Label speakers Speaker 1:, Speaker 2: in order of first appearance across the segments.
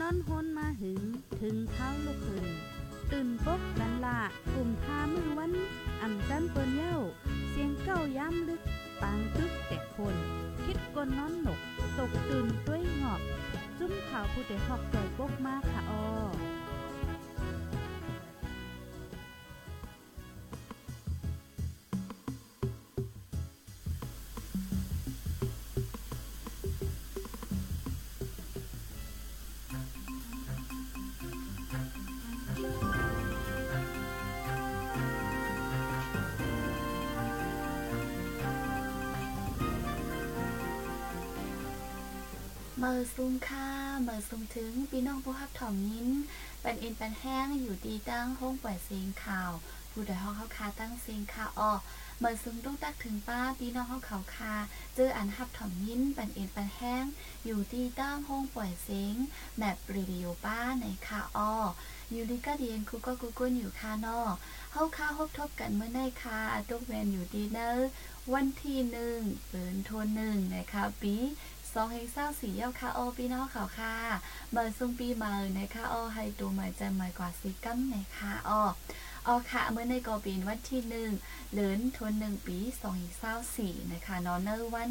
Speaker 1: นอนฮนมาหึง ถึงเท้าลูกหึงตื่นปกกันละกลุ่มทามือวันอ่ำจันเปิ้นเย้า เสียงเก้าย้ำลึก ปางตึกแต่คน คิดกนนอนหนก ตกตื่นด้วยหงอบ จุ้มข่าวผู้เดหอกใจปกมากค่ะออ
Speaker 2: มอร์ซุงค่าเมอร์ซุงถึงพี่น้องผู้ฮับถ่อมยิ้นปันเอ็นปันแห้งอยู่ดีตั้งห้องปล่อยเสียงข่าว ผู้ใดห้องเขาคาตั้งเสียงข่าวออเมอร์ซุงต้องตักถึงป้าพี่น้องเขาเขาคาเจออันฮับถ่อมยิ้นปันเอ็นปันแห้งอยู่ดีตั้งห้องปล่อยเสียงแมปเรดิโอป้าในข่าอออยู่ดีก็เดียนคุกก็กุกุนอยู่คานอเฮาคาฮบทบกันเมื่อในคาตุกแวนอยู่ดีเนอร์วันที่หนึ่งเปินโทนหนึ่งนะคะปี สองเฮงเศร้าสีเย้าค่ะโอพี่น้องเขาค่ะเมื่อซุงปีเมื่อนะคะโอให้ดูหมือนจหมือกว่าสีกัมนะคะออออค่ะเมื่อในกอปีนวันที่หนึ่งเลือนทนหนึ่งปีสองเฮงเศร้าสี่นะคะนอนเนอร์วัน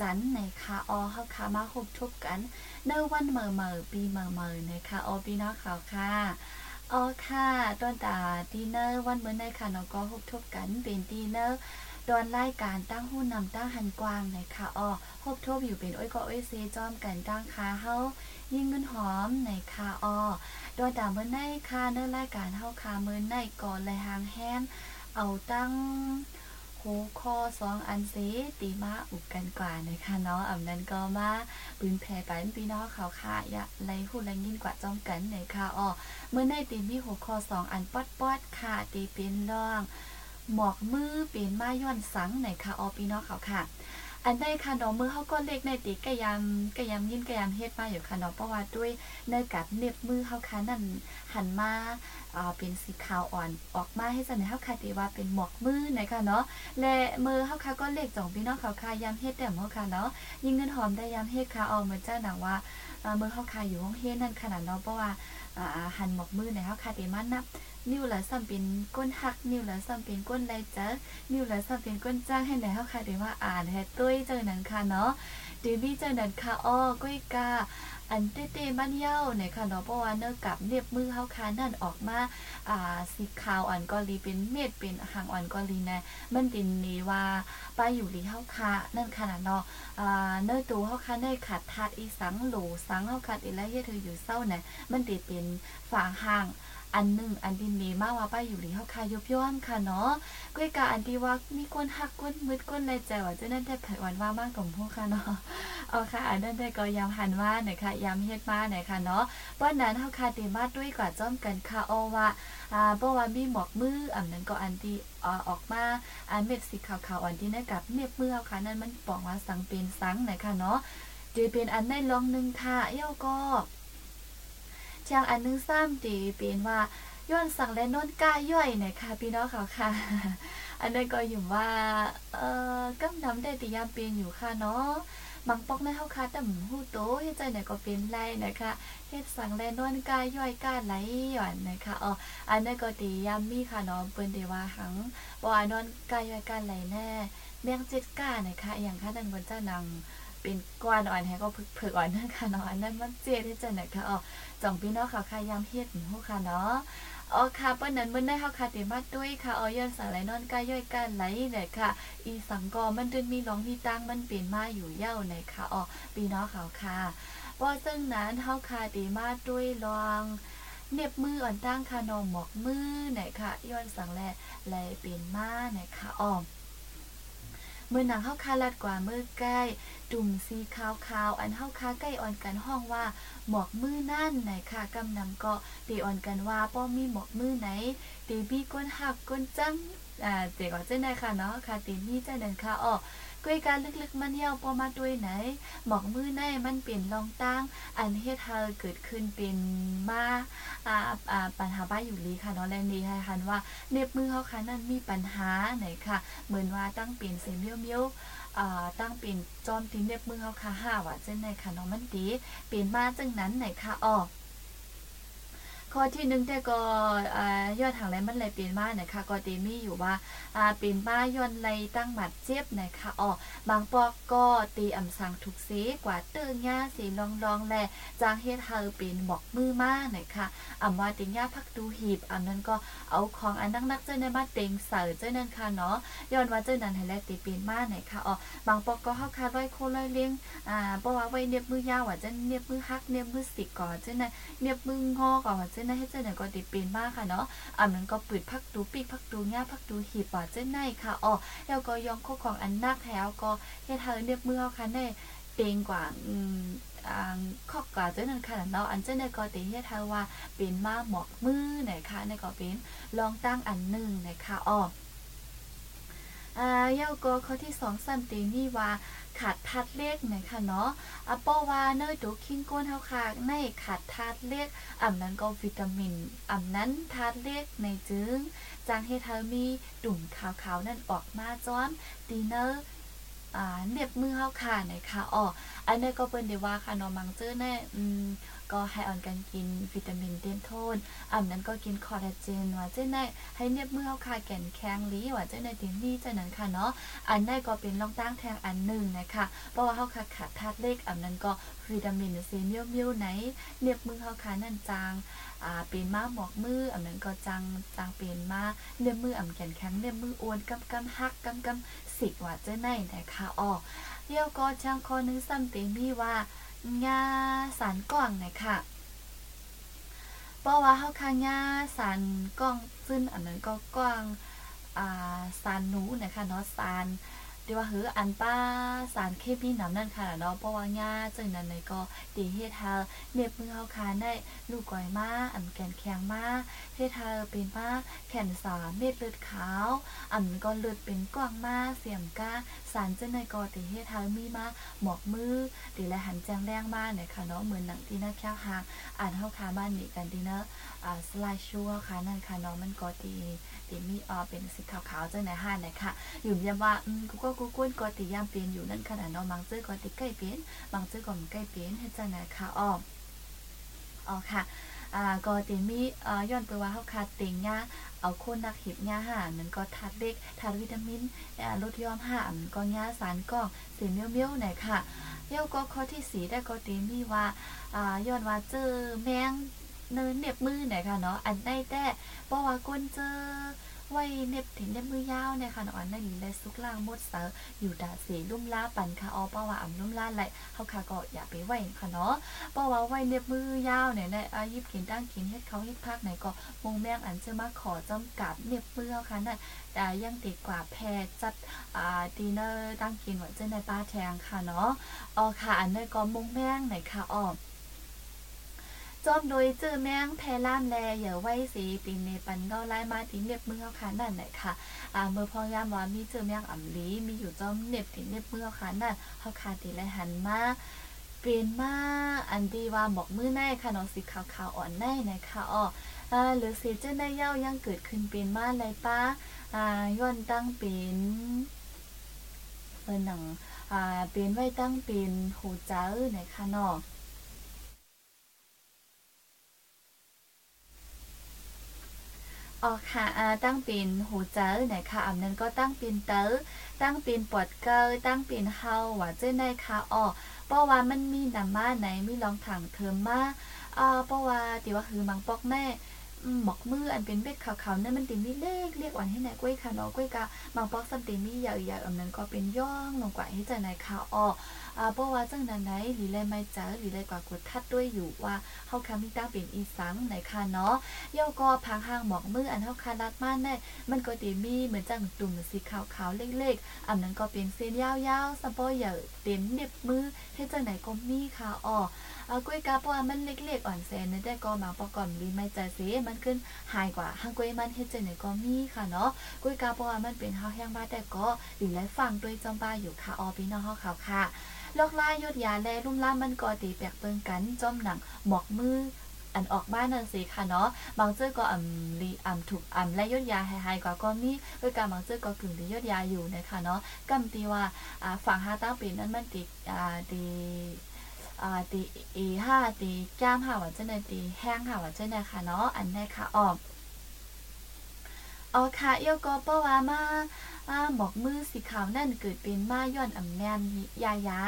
Speaker 2: จันทร์นะคะออเขาค่ะมาหกทุบกันเนอร์วันเมื่อเมื่อปีเมื่อเมื่อนะคะออพี่น้องเขาค่ะออค่ะตอนตาดีเนอร์วันเมื่อในค่ะเนาะก็หกทุบกันเป็นดีเนอร์ ดอนรายการตั้งหุ้นนำตั้งหันกว้างในะคะอ้อพบทบอยู่เป็นอ้อยก็อ้อยเซจอมกันตั้งคาเฮายิ่งเงินหอมในคาอ้อดอนตามเมื่อในคาเนื้อรายการเฮาคาเมื่อในก่อนเลยหางแห้งเอาตั้งโหคอสองอันเซตีมาอุกกันกว่านะคะเนาะอำนั้นก็มาปืนแผ่ไปพี่น้องเขาค่ะอย่าไรหูไรยินกว่าจอมกันในคาอ้อเมื่อในตีมีหัวคอสองอันป๊อดป๊อดค่ะตีเป็นร่อง หมอกมือเป็นมาย้อนสังในค่ะออปีนอกเขาค่ะ อันได้ค่ะเนาะมือเขาก็เล็กในติกะยามกะยามยินกะยามเฮ็ดมาอยู่ค่ะเนาะเพราะว่าด้วยในกัดเน็บมือเขาค่ะนั่นหันมาอ่าเป็นสีขาวอ่อนออกมาให้จังได๋เฮาค่ะติว่าเป็นหมอกมือในค่ะเนาะและมือเฮาค่ะก็เล็กจ่องพี่น้องเขาค่ะยามเฮ็ดแต้มเฮาค่ะเนาะยิ่งเงินหอมได้ยามเฮ็ดค่ะเอามือนเจ้าหนังว่ามือเฮาค่ะอยู่ห้องเฮ็ดนั่นขนาดเนาะเพราะว่าหันหมอกมือในเฮาค่ะติมันนับ นิ้วละซ้ำเป็นก้นหัก นิ้วละซ้ำเป็นก้นไรเจอนิ้วละซ้ำเป็นก้นจ้างให้ไหนเฮาค่ะเดี๋ยวว่าอ่านแฮตุ้ยเจอนั้นค่ะเนาะเดบี้เจอนั้นค่ะอ้อก้อยกาอันเต้เต้บ้านเย้าเนี่ยค่ะเนาะเพราะว่าเนื้อกับเน็บมือเฮาค่ะนั่นออกมาอ่าสีขาวอ่อนกอลีเป็นเม็ดเป็นหางอ่อนกอลีนะมันเป็นนี่ว่าป้าอยู่ลีเฮาค่ะนั่นขนาดเนาะอ่าเนื้อตัวเฮาค่ะได้ขาดทาดอีสังโหลสังเฮาค่ะอีแล้วเฮ็ดเธออยู่เศร้าน่ะมันติเป็นฝางห่าง อันหนึ่งอันดินมีมาว่าไปอยู่หลีเฮาคายบย้อนค่ะเนาะก้อยกาอันที่ว่ามีก้นหักก้นมืดก้นไรใจว่าจะนั่นได้ไผวันว่ามากของพวกค่ะเนาะเอาค่ะอันนั้นได้ก็ยามหันว่าหน่อยค่ะยามเฮ็ดมาหน่อยค่ะเนาะป้อนนั้นเฮาคาเตมาด้วยกว่าจ้อมกันค่ะออว่าอ่าบ่ว่ามีหมอกมืออันนั้นก็อันที่ออกมาอันเม็ดสีขาวๆอันที่นั่นกับเน็บมือค่ะนั่นมันบอกว่าสังเป็นสังหน่อยค่ะเนาะจะเป็นอันในลองหนึงค่ะเอ้าก็ เชียงอันนึงซ้ำตีเป็นว่าย้อนสั่งและน้นก้าย่อยหน่ยค่ะพี่น้องเขาค่ะ อันนั้นก็อยู่ว่า เอ่อกำน้ำได้ติยามเป็นอยู่ค่ะเนาะบางปอกในเฮาค่ะแต่หูโตเฮ็ดใจไหนก็เป็นไรนะคะเฮ็ดสั่งและน้นก้าย่อยกล้าไหลหย่อนนะคะอ๋ออันนั้นก็ติยามมีค่ะเนาะเปิ้นได้ว่าหังบ่ว่านอนก้าย่อยกล้าไหลแน่แมงจ็ดกล้านะคะอย่างค่ะนั่นบนเจ้านัง เป็นกวนอ่อนให้ก็เผือกอ่อนนั่นค่ะเนาะอันนั้นมันเจ็ดเฮ็ดใจไหนค่ะอ๋อจ่องพี่น้องเขาค่ะยามเฮ็ดหูค่ะเนาะอ๋อค่ะเปิ้นนั้นเปิ้นได้เฮาค่ะเตมาด้วยค่ะอ๋อย่อนสาไหลนอนกายย่อยกันไหลเนี่ยค่ะ อีสังกอมันดินมีรองมีตั้งมันเปลี่ยนมาอยู่เย้าในค่ะอ๋อพี่น้องเขาค่ะว่าซึ่งนั้นเฮาค่ะเตมาด้วยลองเน็บมืออ่อนตั้งค่ะนอหมอกมือเนี่ยค่ะย้อนสังแลไหลเปลี่ยนมาเนี่ยค่ะอ๋อมือหนังเฮาคาลัดกว่ามือใกล้ จุ่มสีขาวๆ อันเฮาคาใกล้อ่อนกันห้องว่าหมอกมือนั่นไหนค่ะกำนำก็ตีอ่อนกันว่าป้อมีหมอกมือไหนตีบี้ก้นหักก้นจังอ่าเจ๊ก็เจ้าไหนค่ะเนาะค่ะตีมีเจ้านั่นค่ะอ้อก้อยการลึกๆมันเหี่ยวป้อมาด้วยไหน หมอกมือในมันเปลี่ยนรองตั้ง อันเฮ็ดให้เกิดขึ้นเป็นมาอ่าอ่าปัญหาบ้าอยู่ลีค่ะเนาะแลนี้ให้คันว่าเน็บมือเขาค่ะนั่นมีปัญหาไหนค่ะ เหมือนว่าตั้งเปลี่ยนเสียเมียวๆ ตั้งเป็นจอมตีเน็บมือเขาค่ะห้าว่าจังไหนค่ะน้องมันดีเป็นมาจังนั้นไหนค่ะอ๋อ ข้อที่หนึ่งแต่ก็ยอดทางไรมันเลยเปลี่ยนมานะคะก็ตีมีอยู่ว่าอ่าเป็นบ้าย้อนไรตั้งหมัดเจ็บนะคะอ๋อบางปอกก็ตีอ่ำสังถูกเสกว่าเตื้อง่าสีลองลองแลจางเฮ็ดเฮาเป็นบอกมือมานะคะอ่ำว่าติง่าพักดูหีบอ่ำนั้นก็เอาของอันนักนักเจ้าในมาเต็งเสือเจ้านั่นค่ะเนาะย้อนว่าเจ้านั้นให้แลตีเป็นมานะคะอ๋อบางปอกก็เฮาคาร้อยโคร้อยเลี้ยงอ่าเพราะว่าไว้เนียบมือยาวว่าจะเนียบมือฮักเนียบมือสิกก่อนเจ้านั่นเนียบมืองอก่อนว่เจ้านั่นให้เจ้านั่นก็ติเป็นมากค่ะเนาะอ่ำนั้นก็ปืดพักดูปีกพักดูง่าพักดูหีบป่าเจ้าในค่ะอ๋อแล้วก็ยองโคของอันนักแล้วก็เฮ็ดเธอเนียบมือค่ะได้เปงกว่าอืมอ่าข้อกว่าเจ้านั้นค่ะเนาะอันเจ้านั่นก็ติเฮ็ดเธอว่าเป็นมาหมอกมือไหนค่ะในก็เป็นลองตั้งอันหนึ่งไหนค่ะอ๋อ อ่าเย้าก็ข้อที่2ซ้ำตีนี่ว่าขาดทัดเลขนะคะเนาะอะเพราะว่าเนยตัวคิงก้นเฮาค่ะในขาดทัดเลขอ่ำนั้นก็วิตามินอ่ำนั้นทัดเลขในจึงจางให้เธอมีตุ่มขาวๆนั่นออกมาจ้อนตีเนอร์อ่าเน็บมือเฮาค่ะนะคะอ๋ออันนี้ก็เปิ้นได้ว่าค่ะเนาะมังเจอแน่อืม ก็ให้อ่อนกันกินวิตามินเต็มโทนอ่ำนั้นก็กินคอลลาเจนว่าเจ้าในให้เน็บมือเฮาค่ะแก่นแข็งลีว่าเจ้าในติมีเจ้านั้นค่ะเนาะอันนั้นก็เป็นรองตั้งแทงอันหนึ่งนะคะเพราะว่าเฮาค่ะขาดธาตุเล็กอันนั้นก็วิตามินซีเมียวเมียวไหนเน็บมือเฮาค่ะนั่นจางอ่าเป็นมาหมอกมืออันนั้นก็จังจางเป็นมาเน็บมืออ่ำแก่นแข็งเน็บมืออ้วนกำกำฮักกำกำสิกว่าเจ้าในนะคะอ๋อเดียวก็จังข้อนึงซ้ำเต็มีว่า งาสารกล่องนะคะเพราะว่าเฮาค่ะงาสารกล้องซึ่งอันนั้นก็กล้องอ่าสารหนูนะคะเนาะสาร ที่ว่าหืออันป้าสารเคมีน้ำนั่นค่ะเนาะเพราะว่าหญ้าจึงนั้นเลยก็ตีเฮ็ดเฮาเน็บมือเฮาคาได้ลูกก้อยมาอันแกนแข็งมาเฮ็ดเฮาเป็นมาแขนสามเม็ดเลือดขาว อันก็เลือดเป็นกว้างมาเสียมก้าสารจึงในก็ตีเฮ็ดเฮามีมาหมอกมือตีและหันแจงแรงมาเนี่ยค่ะเนาะเหมือนหนังที่น่าแค่หางอ่านเฮาคาบ้านนี่กันดีเนาะสไลด์ชัวค่ะนั่นค่ะเนาะมันก็ตีตีมีออเป็นสีขาวๆจังไหนห้าเนี่ยค่ะอยู่เยามว่าอืมกูก็กูกุ้นก็ติยามเปลี่ยนอยู่นั่นขนาดเนาะบางซื่อก็ติใกล้เปลี่ยนบางซื่อก็มันใกล้เปลี่ยนให้จังไหนค่ะอ้ออ๋อค่ะอ่าก็ติมีเอ่อย้อนไปว่าเฮาขาดเต็งยาเอาคนนักเห็บยาหามันก็ทัดเล็กทัดวิตามินลดย้อมหามันก็ยาสารก้องสีเมียวๆหน่อยค่ะเย้าก็ข้อที่สีได้ก็ติมีว่าอ่าย้อนว่าเจอแมง เนินเน็บมือหน่ยค่ะเนาะอันได้แต่เพราะว่าก้นเจอไว้เน็บถึงเน็บมือยาวเนี่ยค่ะเนาะอันนั้นเลยสุกล่างมดเสออยู่ดาเสลุ่มล่าปันค่ะอ๋อเพราะว่าอ่ำลุ่มล่าไหลเฮาค่ะก็อย่าไปไว้ค่ะเนาะเพราะว่าไว้เน็บมือยาวเนี่ยได้อายิบกินตั้งกินเฮ็ดเขาเฮ็ดพักไหนก็มงแมงอันจะมาขอจำกัดเน็บมือเฮาค่ะนั่นแต่ยังติดกว่าแพรจัดอ่าดีเนอร์ตั้งกินว่าเจ้ในป้าแทงค่ะเนาะอ๋อค่ะอันนั้นก็มงแมงไหนค่ะอ๋อ จอมโดยเจอแมงแพล่ามแลอย่าไว้สีตินในปันเงาไล่มาติเน็บมือเขาขานั่นแหละค่ะอ่าเมื่อพอยามว่ามีเจอแมงอ่ำลีมีอยู่จอมเน็บติเน็บมือเขาขานั่นเขาขาติและหันมาเปลี่ยนมาอันดีว่าบอกมือแน่ค่ะน้องสีขาวๆอ่อนแน่นะคะอ๋อหรือสีเจ้าได้เย้ายังเกิดขึ้นเป็นมาอะไรป้าอ่าย้อนตั้งเป็นเออหนังอ่าเป็นไว้ตั้งเป็นหูเจ้านะคะเนาะ ออค่ะอ่าตั้งปีนหูเจอไหนคะอันนั้นก็ตั้งปีนเตอตั้งปีนปวดเกอตั้งปีนเฮาว่าเจ้าได้ค่ะอ๋อเพราะว่ามันมีนำมาไหนมีรองถังเทอมมาอ่าเพราะว่าติว่าคือมังปอกแม่ หมอกมืออันเป็นเบ็ดขาวๆนั่นมันติมีเลขเรียกอ่อนให้ไหนกล้วยค่ะเนาะกล้วยกะมังปอกซัมติมีใหญ่ๆอันนั้นก็เป็นย่องลงกว่าให้เจ้าไหนค่ะอ๋ออ่าเพราะว่าจังนั้นไหนหรือเลยไม่เจอหรือเลยกว่ากดทัดด้วยอยู่ว่าเฮาคามีตั้งเป็นอีสังไหนค่ะเนาะย่าก็พังห่างหมอกมืออันเท่าคารัดมาแน่มันก็ตีมีเหมือนจังตุ่มสีขาวๆเล็กๆอันนั้นก็เป็นเส้นยาวๆสปอยอย่าเต็มเน็บมือให้จังไหนก็มีค่ะอ๋อ กล้ยกาเพราะว่ามันเล็กๆอ่อนแสนนั่นได้ก็มาประกอบรีไม่ใจเสียมันขึ้นหายกว่าหางกล้ยมันเฮ็ดจังไหนก็มีค่ะเนาะกล้ยกาเพราะว่ามันเป็นข้าแห้งบ้าแต่ก็หรือไรฟังด้วยจอมบ้าอยู่ค่ะอ๋อพี่น้องเฮาขาค่ะลอกลายยดยาแลลุ่มล่ามันก็ตีแปกเปิงกันจอมหนังหมอกมืออันออกบ้านนั่นสิค่ะเนาะบางเจ้อก็อ่ำลีอ่ำถูกอ่ำและยดยาหายๆกว่าก็มีด้วยการบางเจ้อก็กึ่งดียดยาอยู่นะคะเนาะกำตีว่าอ่าฝั่งฮาตั้งปีนั้นมันติดอ่าดี อ่าตีเอห้าตีจ้ามห้าว่าจะไหนตีแห้งห้าว่าจะไหนค่ะเนาะอันนี้ค่ะออกอ๋อค่ะเอียวก็เพราะว่ามาอาบอกมือสีขาวนั่นเกิดเป็นมาย้อนอ่ำแนมยายา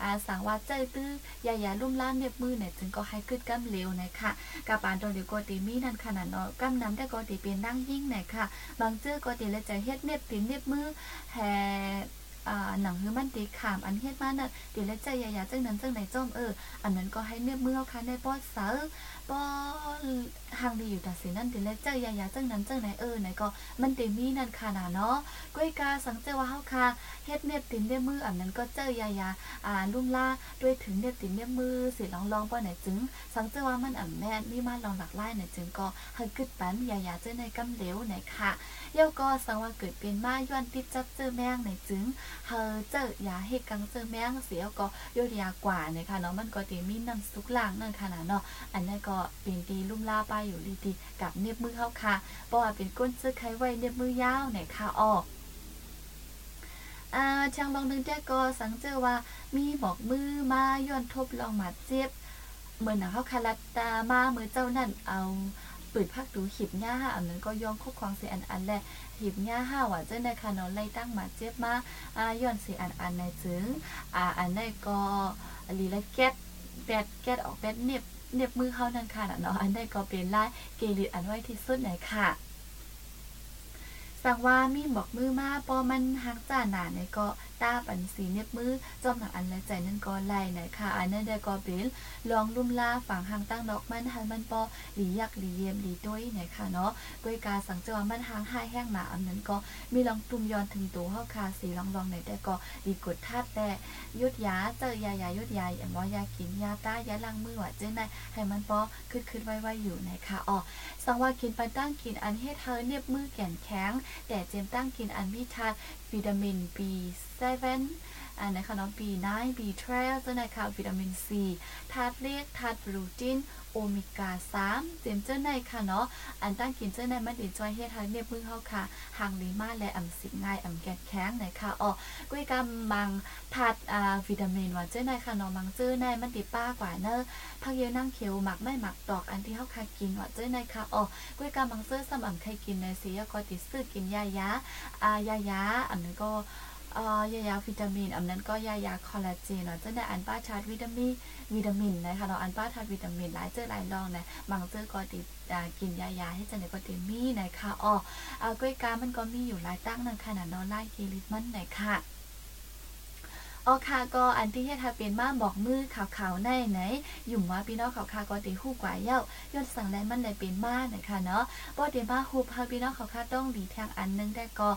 Speaker 2: อาสังว่าเจ้ตื้อยายาลุ่มล้านเน็บมือเนี่ยจึงก็ให้ขึ้นกำเร็วนะคะกับปานตรงเดียวก็ตีมีนั่นขนาดเนาะกำน้ำแต่ก็ตีเป็นนั่งยิ่งเนี่ยค่ะ บางเจ้อก็ตีเลยใจเฮ็ดเน็บตีเน็บมือแห่ อ่าหนังฮือมันตีขามอันเฮ็ดมาน่งเดี๋ยวเลยใจยายาจังนั้นจังไหนจ้อมเอออันนั้นก็ให้เนื้อมือเอาค่ะในปอดเสา ป้อหางดีอยู่แต่สินั่นตีเลยใจยายาเจังนั้นจังไหนเออไหนก็มันตีมีนั่นขนาดเนาะก้อยกาสังเจว่าเฮาค่ะเฮ็ดเน็บตินเน็บมืออันนั้นก็เจอยายาอ่าลุ่มล่าด้วยถึงเน็บตินเน็บมือสิลองลองป้อไหนจึงสังเจว่ามันอ่ำแม่นมีมาลองหลักไล่ไหนจึงก็ให้กึดปันยายาเจอในกำเหลวไหนค่ะเย้าก็สังว่าเกิดเป็นมาย้อนติดจับเจอแมงไหนจึงเฮอเจอยาเฮกังเจอแมงเสียก็ยดยากว่าเนี่ยค่ะเนาะมันก็ตีมีน้ำซุกล่างนั่นขนาดเนาะอันนั้นก็เป็นตีลุ่มล่าป้าอยู่ดีดีกับเน็บมือเข้าค่ะเพราะว่าเป็นก้นเสื้อไขไว้เน็บมือยาวไหนค่ะออกอ่าช่างบางนึงแจ้ก็สังเจอว่ามีบอกมือมาย้อนทบลองมาเจ็บเหมือนหนังเขาคารัตตามามือเจ้านั่นเอาปืดพักดูหิบหญ้าห้าอันนั้นก็ย่องคุกควางเสียอันอันแหละ หิบย่าห้าว่าเจ้าในคานอนไล่ตั้งมาเจ็บมาอ่าย้อนสีอันอันในจึงอ่าอันในก็ลีละแก๊ดแปดแก๊ดออกแปดเน็บเน็บมือเขานั่นค่ะเนาะอันในก็เป็นลายเกลิดอันไว้ที่สุดไหนค่ะสังว่ามีบอกมือมาปอมันหักจ่าหนาในก็ ตาปันสีเน็บมือจอมหนังอันและใจนั่นก็ไล่ไหนค่ะอันนั้นได้ก็เป็นลองลุ่มลาฝังหางตั้งดอกมันหันมันปอหลียักหลีเยี่ยมหลีด้วยไหนค่ะเนาะกวยกาสังเจวมันหางห้าแห้งหนาอันนั้นก็มีลองตุ่มย้อนถึงตัวเฮาคาสีลองลองไหนได้ก็ดีกดธาตุแต่ยุดยาเจอยายายุดยาอย่างว่ายากินยาต้ายาล้างมือว่าเจ้ไหนให้มันปอขึ้นขึ้นไว้ๆอยู่ไหนค่ะอ๋อสังว่ากินไปตั้งกินอันเฮ็ดเธอเน็บมือแก่นแข็งแต่เจมตั้งกินอันมีธา วิตามิน B7 อันนะคะน้อง B9 B12 นะคะวิตามิน C ธาตุเรียกธาตุโปรตีน โอเมก้า3เจมเจ้าในค่ะเนาะอันตั้งกินเจ้าในมันดีจอยเฮ็ดให้เนี่ยพึ่งเฮาค่ะหางลีมาและอำสิง่ายอำแกนแข็งไหนค่ะอ๋อกุ้ยกำมังธาตุอ่าวิตามินว่าเจ้าในค่ะเนาะมังเจ้าในมันดีป้ากว่าเนอะผักเยอะนั่งเขียวหมักไม่หมักตอกอันที่เฮาค่ะกินว่าเจ้าในค่ะอ๋อกุ้ยกำมังเจ้าสำอำใครกินในสียก็ติดซื้อกินยายาอ่ายายาอันนั้นก็ ยายาวิตามิน อันนั้นก็ยายาคอลลาเจนเนาะจะได้อันป้าชาร์ตวิตามินวิตามินนะคะเนาะอันป้าชาร์ตวิตามินหลายเจอหลายลองนะบางเจอก็ติดกินยายาให้เจ้าในก็ติมีนะคะอ๋อกล้วยกามันก็มีอยู่หลายตั้งนั่นขนาดนอนไล่กีริตมันไหนค่ะ อ๋อค่ะก็อันที่เฮ็ดให้เป็นมาบอกมือขาวๆในไหนยุ่มว่าพี่น้องขาวๆก็ติฮู้กว่าเย้ายอนสั่งแลมันเลยเป็นมานะคะเนาะบ่ได้มาฮู้พาพี่น้องขาวๆต้องดีทางอันนึงได้ก็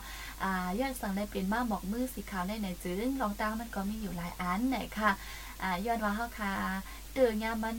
Speaker 2: อ่าย้อนสั่งได้เป็นมาบอกมือสีขาวในไหนจึงรองตางมันก็มีอยู่หลายอันไหนค่ะอ่าย้อนว่าเฮาคาเตือนยามัน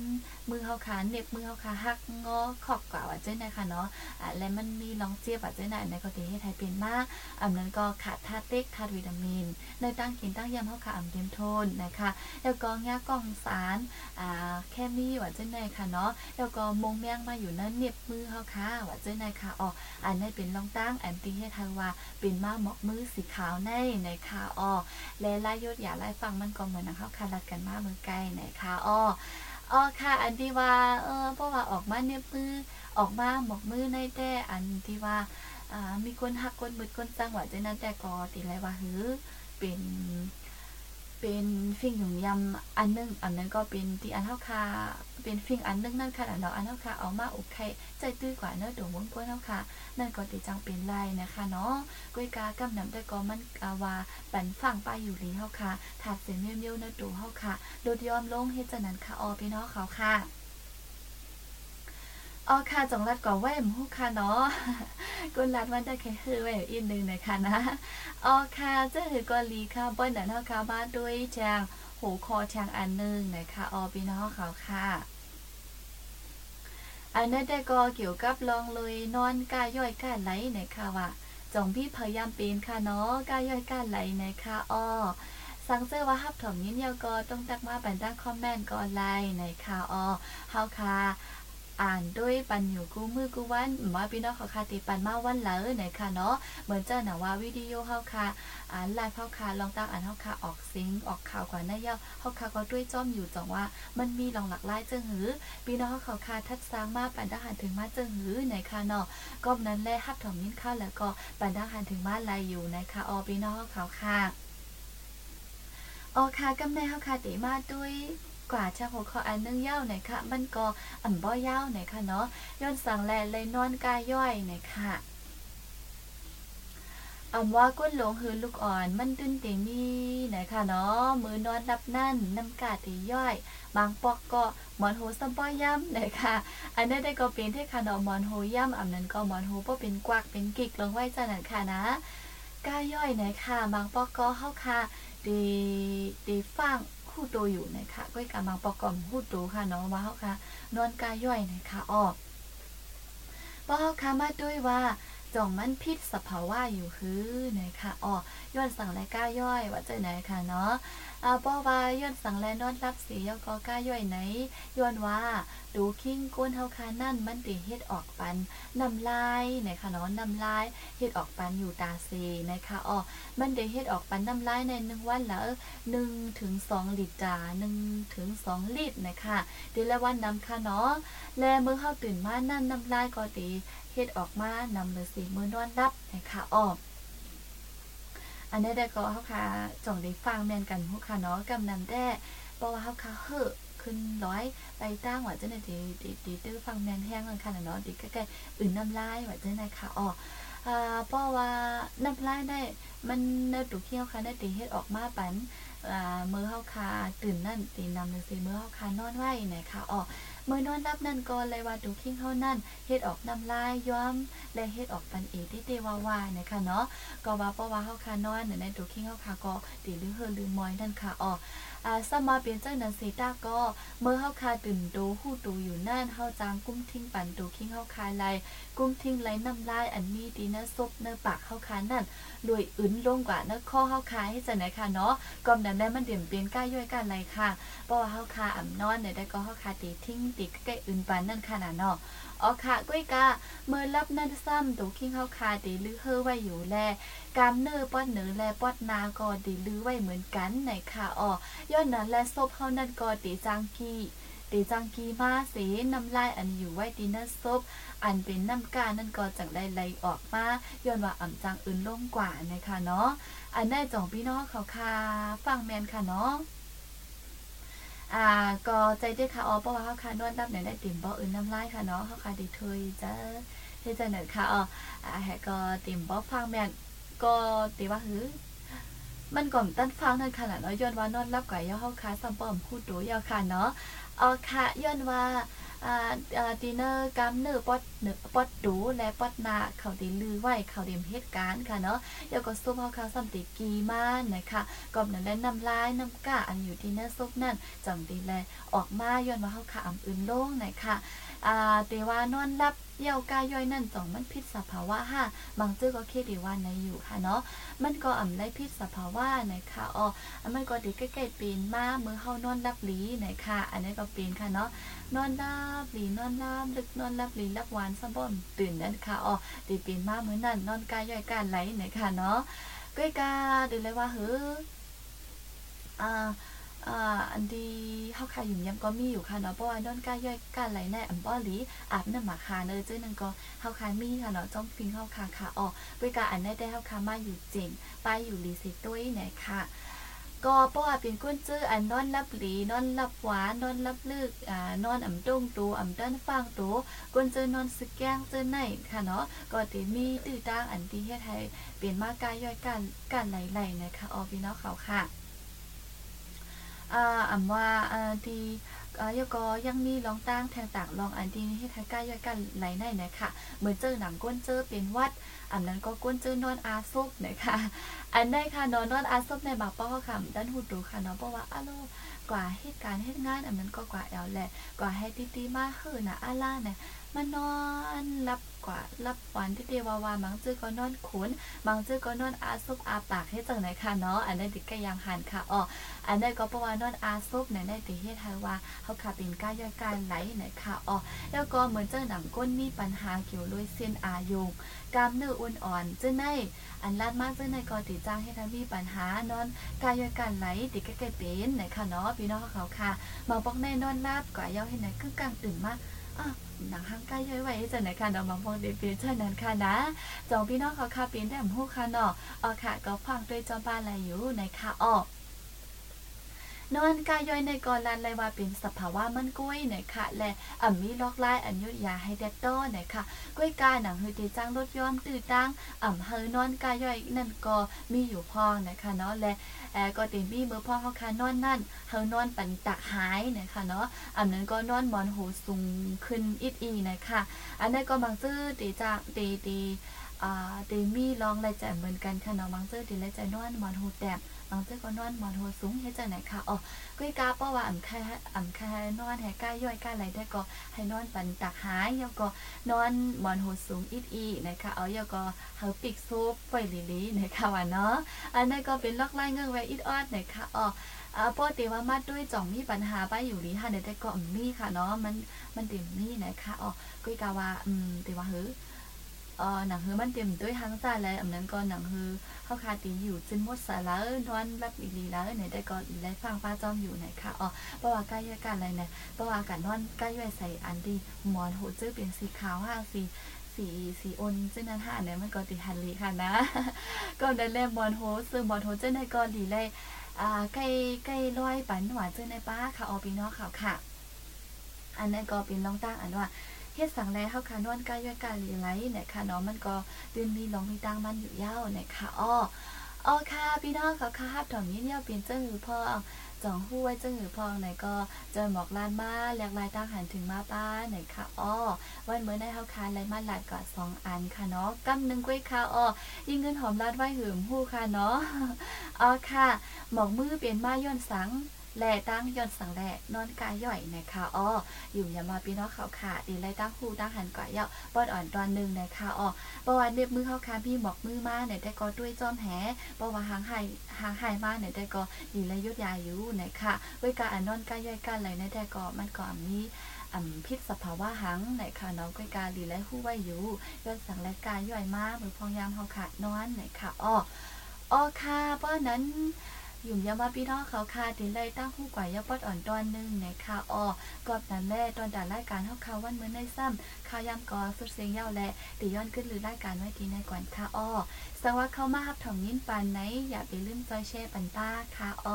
Speaker 2: มือเฮาคาเน็บมือเฮาคาหักงอขอบกว่าว่าเจ้านะคะเนาะอ่าและมันมีรองเจี๊ยบว่าเจ้าน่ะในก็ที่เฮ็ดให้เป็นมาอันนั้นก็ขาดธาตุเต็กขาดวิตามิน ในตั้งกินตั้งยามเฮาคาอ่ำเต็มทนนะคะ แล้วก็ยากองสารอ่าแค่มีว่าเจ้าในค่ะเนาะแล้วก็มงแมงมาอยู่นั้นเน็บมือเฮาคาว่าเจ้าในค่ะอ๋ออันนี้เป็นรองตั้งอันที่เฮ็ดให้ว่าเป็นมาหมอกมือสีขาวในในค่ะอ้อและไล่ยศอย่าไล่ฟังมันก็เหมือนนะครับคารัดกันมาเมือไกลในค่ะอ้อ อ๋อค่ะ อันที่ว่า เออเพราะว่าออกมาเนียบมือออกมาหมกมือในแต่อันที่ว่าอ่ามีคนหักคนบึดคนจังหวะใจนั้นแต่ก็ติไรว่าหือเป็น เป็นฟิ่งหยุ่งยำอันนึงอันนั้นก็เป็นที่อันเท่าคาเป็นฟิ่งอันนึงนั่นค่ะแล้วอันเท่าคาเอามาอกไข่ใจตื้อกว่าเนอะดวงวงก้นเท่าคานั่นก็ติจังเป็นไรนะคะเนาะก้วยกากำนำแต่ก็มันอาวาปันฝั่งไปอยู่ลีเท่าค่ะถาดเสียงเมียวเมียวนะดูเท่าค่ะโดดยอมลงเฮ็ดจันนั้นค่ะออพี่น้องเขาค่ะ อ๋อค่ะจงรัดก่อแว่มฮู้ค่ะเนาะกุนรัดมันได้แค่คือแว่อีกนึงนะคะนะอ๋อค่ะเจ้าหือกอลีค่ะป้อนนั้นเฮาค่ะมาด้วยจางหูคอจางอันนึงนะคะอ๋อพี่น้องเขาค่ะอันนั้นได้ก็เกี่ยวกับลองเลยนอนกายย่อยก้านไหลนะคะว่าจงพี่พยายามเป็นค่ะเนาะกายย่อยก้านไหลนะคะอ้อสังเซอร์ว่าฮับถอมยิ้นยาวก็ต้องตักมาปันตั้งคอมเมนต์ก็ไลน์นะคะอ้อเฮาค่ะ อ่านด้วยปันอยู่กูมือกูวันว่าพี่น้องเขาค่ะติปันมาวันเหลอไหนค่ะเนาะเหมือนเจ้าหนาว่าวิดีโอเฮาค่ะอ่านไลฟ์เฮาค่ะลองตั้งอ่านเฮาค่ะออกซิงออกข่าวกว่าหน้าเย้าเฮาค่ะก็ด้วยจ้อมอยู่จังว่า มันมีลองหลักไล่เจิงหือพี่น้องเขาค่ะทัดสร้างมาปันทหารถึงมาเจิงหือไหนค่ะเนาะก็นั้นแลฮับถมนิ้นข้าวแล้วก็ปันทหารถึงมาลายอยู่ไหนคะออพี่น้องเขาค่ะออค่ะกำในเฮาค่ะติมาด้วย กว่าชาหัวคออันนึงเย้าหน่อยค่ะมันก็อ่ำบ่เย้าหน่อยค่ะเนาะย้อนสั่งแลเลยนอนกายย่อยหน่อยค่ะอำว่าก้นหลงหือลูกอ่อนมันตื้นเตมีไหนค่ะเนาะมือนอนรับนั่นน้ำกาตีย่อย บางปอกก็หมอนโหสมป้อยย่ำไหนค่ะ อันนั้ได้ก็เป็นที่ค่ะเนาะหมอนโหย่ำอำนั้นก็หมอนโหบ่เป็นกวักเป็นกิกลงไว้จันนั่นค่ะนะกายย่อยไหนค่ะ บางปอกก็เฮาค่ะดีดีฟัง คู่ตัวอยู่นะคะก้อยกำลังประกอบหูตัวค่ะเนาะว่าเขาค่ะนอนกายย่อยนะคะออกป้อค่ะมาด้วยว่า จ่องมันพิษสภาวะอยู่ฮื้อนะคะอ๋อย้อนสั่งและก้าย่อยว่าเจอไหนค่ะเนาะอ่าป้อว่าย้อนสั่งและนอนรับสียก็ก้าย่อยไหนย้อนว่าดูคิงก้นเฮาคานั่นมันติเฮ็ดออกปันน้ำลายนะคะเนาะน้ำลายเฮ็ดออกปันอยู่ตาซีนะคะอ๋อมันได้เฮ็ดออกปันน้ำลายในหนึ่งวันล้วหนึ่งถึงสองลิตรจ้าหนึ่งถึงสองลิตรนะคะเดี๋ยวละวันนำค่ะเนาะแลเมื่อเขาตื่นมานั่นน้ำลายก็ตี ฮ็ดออกมานำเลยสีมือนอนรับนะคะอ๋ออันนี้ได้ก็เฮาค่ะจ่องได้ฟังแม่นกันฮู้ค่ะเนาะกำนำแด้เพราะว่าเฮาค่ะเฮ้อขึ้นร้อยไปตั้งว่าจะไหนดีดีดีตื้อฟังแมนแห้งกันค่ะเนาะดีใกล้ๆอื่นน้ำลายว่าจะไหนค่ะอ๋ออ่าเพราะว่าน้ำลายได้มันเนื้อตุกเขี้ยวค่ะได้ตีเฮ็ดออกมาปันอ่ามือเฮาคาตื่นนั่นตีนำจังซี่มือเฮาคานอนไว้นะคะอ๋อ มื่อนอนรับนั่นก็เลยว่าตุกเขี้ยวนั่นเฮ็ดออกน้ำลายย้อมและเฮ็ดออกปันเอที่เตวาวานะคะเนาะก็ว่าเพราะว่าเฮาคานอนในตุกเขี้ยวเฮาคาก็ตีลือเฮือลือมอยนั่นค่ะอ๋อ อาสมาเป็นจังนั้นสิตาก็เมื่อเฮาคาตื่นโตฮู้ตูอยู่นั่นเฮาจางกุ้มทิ้งปันตูคิงเฮาคาไลกุ้มทิ้งไลน้ำลายอันมีดีนะซบเนื้อปากเฮาคานั่นรวยอึนลงกว่าเนื้อข้อเฮาคาให้จังไหนค่ะเนาะกอมนั้นได้มันเดี่ยมเปลี่ยนก้าย่อยกันไรค่ะเพราะว่าเฮาคาอ่ำนอนเนี่ยได้ก็เฮาคาตีทิ้งตีใกล้อึนปานนั่นค่ะน่ะเนาะอ๋อค่ะก้ยกาเมื่อรับนั่นซ้ำตูคิงเฮาคาตีลือเฮอไว้อยู่แล กามเนื้อป้อนเนื้อแลป้อนนาก็ดีลือไว้เหมือนกันไหนค่ะอ๋อย้อนนั้นและซบเฮานั่นก็ตีจางกี้ตีจังกีมาเสน้ำลายอันอยู่ไว้ตีนั่นซบอันเป็นน้ำกานั่นก็จังได้ไหลออกมาย้อนว่าอ่ำจังอื่นลงกว่านะคะเนาะอันได้จ่องพี่น้องเขาค่ะฟังแมนค่ะเนาะอ่าก็ใจได้ค่ะอ๋อเพราะว่าเขาค่ะนวดรับเนี่ยได้ติ่มบ่อื่นน้ำลายค่ะเนาะเขาค่ะดีเทยจ้าเฮ็ดจังได๋ค่ะอ๋ออ่าแฮก็ติ่มบ่ฟังแม่น ก็ติว่าหือมันก่อมตั้นฟังนั่นค่ะเนาะย้อนว่านอนรับกว่าย่อเฮาค่ะซัมปอมพูดโตยาวค่ะเนาะอ๋อค่ะย้อนว่าอ่าอ่าดินเนอร์กำเนื้อปอดเนื้อปอดดูและปอดนาเขาได้ลือไว้เขาเดมเหตุการณ์ค่ะเนาะเดี๋ยวก็ซุปเฮาค่ะซัมติกีมานะคะก่อมนั้นและน้ำลายน้ำก้าอันอยู่ที่เนื้อซุปนั่นจังดีแลออกมาย้อนว่าเฮาค่ะอำอื่นโล่งนะคะ อ่าแต่ว่านอนรับเยี่ยวกายย่อยนั่นจ่องมันพิษสภาวะค่ะบางจื้อก็คิดดีว่าในอยู่ค่ะเนาะมันก็อ่ำได้พิษสภาวะนะคะอ๋อมันก็ดีใกล้ๆปีนมาเมื่อเฮานอนรับหลีนะคะอันนี้ก็ปีนค่ะเนาะนอนรับหลีนอนรับลึกนอนรับหลีรับหวานซัมบ่มตื่นนั่นค่ะอ๋อดีปีนมาเมื้อนั้นนอนกายย่อยการไหลนะคะเนาะก้อยกาดูเลยว่าเฮ้ออ่า อ่าอันดีเฮาค่ะอยู่ยำก็มีอยู่ค่ะเนาะเพราะว่านอนกายย่อยการไหลในอันบ่หลีอาบน้ำหมาคาเนอเจ้านึงก็เฮาค่ะมีค่ะเนาะจ้องฟิงเฮาค่ะค่ะอ๋อก้อยกาอันได้ได้เฮาค่ะมาอยู่เจ๋งไปอยู่ลีสิตุ้ยเนี่ยค่ะก็เพราะว่าเป็นก้นจื้ออันนอนรับหลีนอนรับหวานนอนรับลึกอ่านอนอ่ำตรงตัวอ่ำด้านฟังตัวก้นจื้อนอนสแกงจื้อไหนค่ะเนาะก็ติมีตื้อตางอันที่เฮ็ดให้เปลี่ยนมากายย่อยกันกันไหลๆนะคะออพี่น้องเขาค่ะ อ่าอำว่าอ่าที่อ่ายก็ยังมีลองตั้งแทงต่างลองอันที่เฮ็ดให้กายย่อยกันไหลในนะคะเหมือนเจอหนังก้นเจอเป็นวัดอันนั้นก็ก้นเจอนอนอาซุปนะคะอันได้ค่ะนอนนอนอาซุบในบาป้อค่ะด้านหูดูค่ะเนาะเพราะว่าอะโลกว่าเหตุการณ์เหตุงานอันนั้นก็กว่าแอลแหละกว่าให้ตีตีมาเฮือนะอาล่าเนี่ย มานอนรับกว่ารับหวานที่เดวาวาบางจื้อก็นอนขุนบางจื้อก็นอนอาซุบอาปากให้จังไหนค่ะเนาะอันนั้นติดก็ยังหันค่ะอ๋ออันนั้นก็เพราะว่านอนอาซุบในในติเฮ็ดให้ว่าเฮาค่ะเป็นก้าย่อยการไหลไหนค่ะอ๋อแล้วก็เหมือนเจ้าหนังก้นมีปัญหาเกี่ยวด้วยเส้นอายุงกล้ามเนื้ออ่อนอ่อนเจ้าในอันลาดมากเจ้าในก็ติจ้างให้ทำมีปัญหานอนกายย่อยการไหลติดก็เกิดเป็นไหนค่ะเนาะพี่น้องเขาค่ะมาบอกแน่นอนลาบก็ย่อให้ไหนครึ่งกลางตื่นมากอะ หนังห้างใกล้ย่อยไว้จะไหนค่ะเนาะมาบอกเดบิวเช่นนั้นค่ะนะจองพี่น้องเขาค่ะเป็นได้หมู่ค่ะเนาะอ๋อค่ะก็ฟังด้วยจอมบ้านอะไรอยู่ในค่ะอ๋อ นอนกายย่อยในกอลันเลยว่าเป็นสภาวะมันกุ้ยนะคะและอ่ำมีล็อกไล่อันยุดยาให้เดตโต้นะคะกุ้ยกายหนังฮือตีจ้างรถย้อมตื่นตั้งอ่ำเฮอนอนกายย่อยนั่นก็มีอยู่พองนะคะเนาะและแอก็ตีมีเมื่อพ่อเขาคานอนนั่นเฮานอนปันตักหายนะคะเนาะอ่ำนั้นก็นอนมอนหูสูงขึ้นอิดอีนะคะอันนั้นก็บางซื่อตีจ้างตีตีอ่าตีมีลองรายจ่ายเหมือนกันค่ะเนาะบางซื่อตีรายจ่ายนอนมอนหูแตบ บางเจ้าก็นอนหมอนหัวสูงเฮ็ดจังไหนคะอ๋อกุ้ยกาเพราะว่าอ่ำค่อ่ำค่นอนให้ก้าย่อยก้าไหลได้ก็ให้นอนปันตักหายแล้วก็นอนหมอนหัวสูงอีดอีนะคะเอาแล้วก็เฮาปิกซุปไว้ลีนะคะว่าเนาะอันนั้นก็เป็นล็อกไล่เงื่อนไว้อีดออดนะคะอ๋ออ่าปกติว่ามัดด้วยจ่องมีปัญหาไปอยู่ลีค่ะได้ก็มีค่ะเนาะมันมันเต็มนี่นะคะอ๋อกุยกาว่าอืมแต่ว่าเฮ้ เออหนังฮือมันเต็มด้วยทั้งซ่าแล้วอันนั้นก็หนังฮือเข้าคาตีอยู่จนหมดสาแล้นอนแบบอีลีแล้วไหนได้ก็ได้ฟังป้าจ้อมอยู่ไหนค่ะอ๋อเพราะว่าใกล้ยกันอะไรเนี่ยเพราะว่าการนอนใกล้ย่อยใส่อันดีหมอนโหูจื้อเป็นสีขาวห้าสีสีสีอนเจ้านั้นห้าเนี่ยมันก็ติฮันลีค่ะนะ ก็ได้เล่มอนโฮซึ่งมอนโฮเจ้าในก็ดีเลยอ่าใกล้ใกล้ร้อยปันหวานเจ้าในป้าค่ะออปีนอกเขาค่ะ อันนั้นก็เป็นลองตั้งอันว่า เฮ็ดสังแลเฮาค่ะนวลกายย่อยกายลีไหลเนี่ยค่ะเนาะมันก็ตื่นมีลองมีตังมันอยู่ยาวเนี่ยค่ะอ้ออ๋อค่ะพี่น้องเขาค่ะฮับถอมนี้เนี่ยเปลี่ยนเจ้าหือพ่อจองหู้ไว้เจ้าหือพ่อไหนก็เจอหมอกลานมาแหลกลายตั้งหันถึงมาป้าไหนค่ะอ้อวันเมื่อได้เฮาคานไรมาหลาดก่อสองอันค่ะเนาะกำหนึ่งกล้วยค่ะอ้อยิ่งเงินหอมลาดไว้หืมหู้ค่ะเนาะอ๋อค่ะหมอกมือเปลี่ยนมาย้อนสัง แลตั้งย้อนสังแลนอนกายย่อยนะคะอ้ออยู่อย่ามาพี่น้องเขาขาดีไล่ตั้งหูตั้งหันก่อยเยาปอดอ่อนตอนหนึ่งนะคะอ้อประวัติเน็บมือเขาคาพี่หมอกมือมาเนี่ยได้ก็ด้วยจอมแหประวัติหางไห่หางไห่มาเนี่ยได้ก็ดีไล่ยุดยาอยู่นะคะเวกาอันนอนกายย่อยกันเลยนะได้ก็มันก็มีอ่ำพิษสภาวะหังไหนค่ะน้องก้อยกาดีและหู้ไว้อยู่ย้อนสังและกายย่อยมากมือพองยามเขาขาดนอนไหนค่ะอ้ออ้อค่ะเพราะนั้น ยุ่มยามาพี่น้องเขาคาตีเลยตั้งคู่กว่ายาปอดอ่อนตอนหนึ่งในคาออกอบนั้นแล่ตอนด่ารายการเฮาคาวันเหมือนในซ้ำข่าวยามกอสุดเสียงยาวและตีย้อนขึ้นหรือรายการไว้ทีในก่อนคาออ สังว่าเข้ามาฮับถ่องยิ้นปานไหนอย่าไปลืมจอยแช่ปันป้าคาอ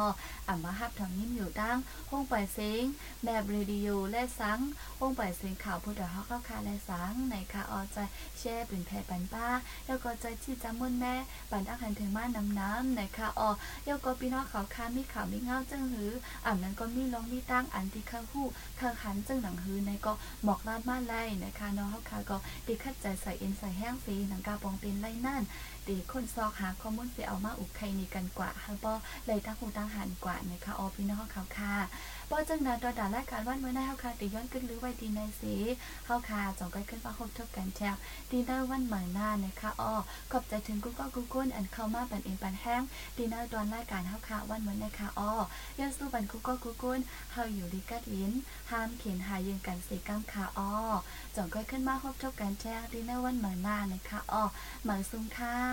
Speaker 2: อ่ำมาฮับถ่องยิ้นอยู่ดั้งห้องปล่อยเสียงแบบเรดิโอและสังห้องปล่อยเสียงข่าวผู้ดเฮาเข้าคาและสังในคาออใจแช่เป็นแพ่ปันป้า แล้วก็ใจที่จำมุ่นแม่ปันอักหันถึงมาน้ำน้ำในคาออแล้วก็พี่น้องเขาคามีข่าวมีเงาจังหืออ่ำนั้นก็มีลองมีตั้งอันที่ข้างหู้ข้างหันจังหนังหือในก็หมอกลาดมาไล่นะคะน้องเฮาคาก็ติคัดใจใส่เอ็นใส่แห้งสีหนังกาปองเป็นไล่นั่น ตีคนซอกหาข้อมูลไปเอามาอุกไข่นี่กันกว่าฮะป้อเลยตั้งหูตั้งหันกว่านะคะออพี่น้องเขาค่ะป้อจังนั้นตอนด่ารายการวันเมื่อได้เฮาค่ะตีย้อนขึ้นหรือไว้ดีในสีเฮาค่ะจงก้ขึ้นว่าคบทบกันแถวดีได้วันใหม่หน้านะคะอ้อขอบใจถึงกูก็กูก้นอันเข้ามาปันเอ็นปันแห้งดีได้ตอนรายการเฮาค่ะวันเมื่อนะคะอ้อย้อนสู้ปันกูก็กูก้นเฮาอยู่ดีกัดยินห้ามเขียนหายืนกันสีกังค่ะอ้อจงก้ขึ้นมาคบทบกันแถวดีได้วันใหม่หน้านะคะอ้อหมาซุ้มค่ะ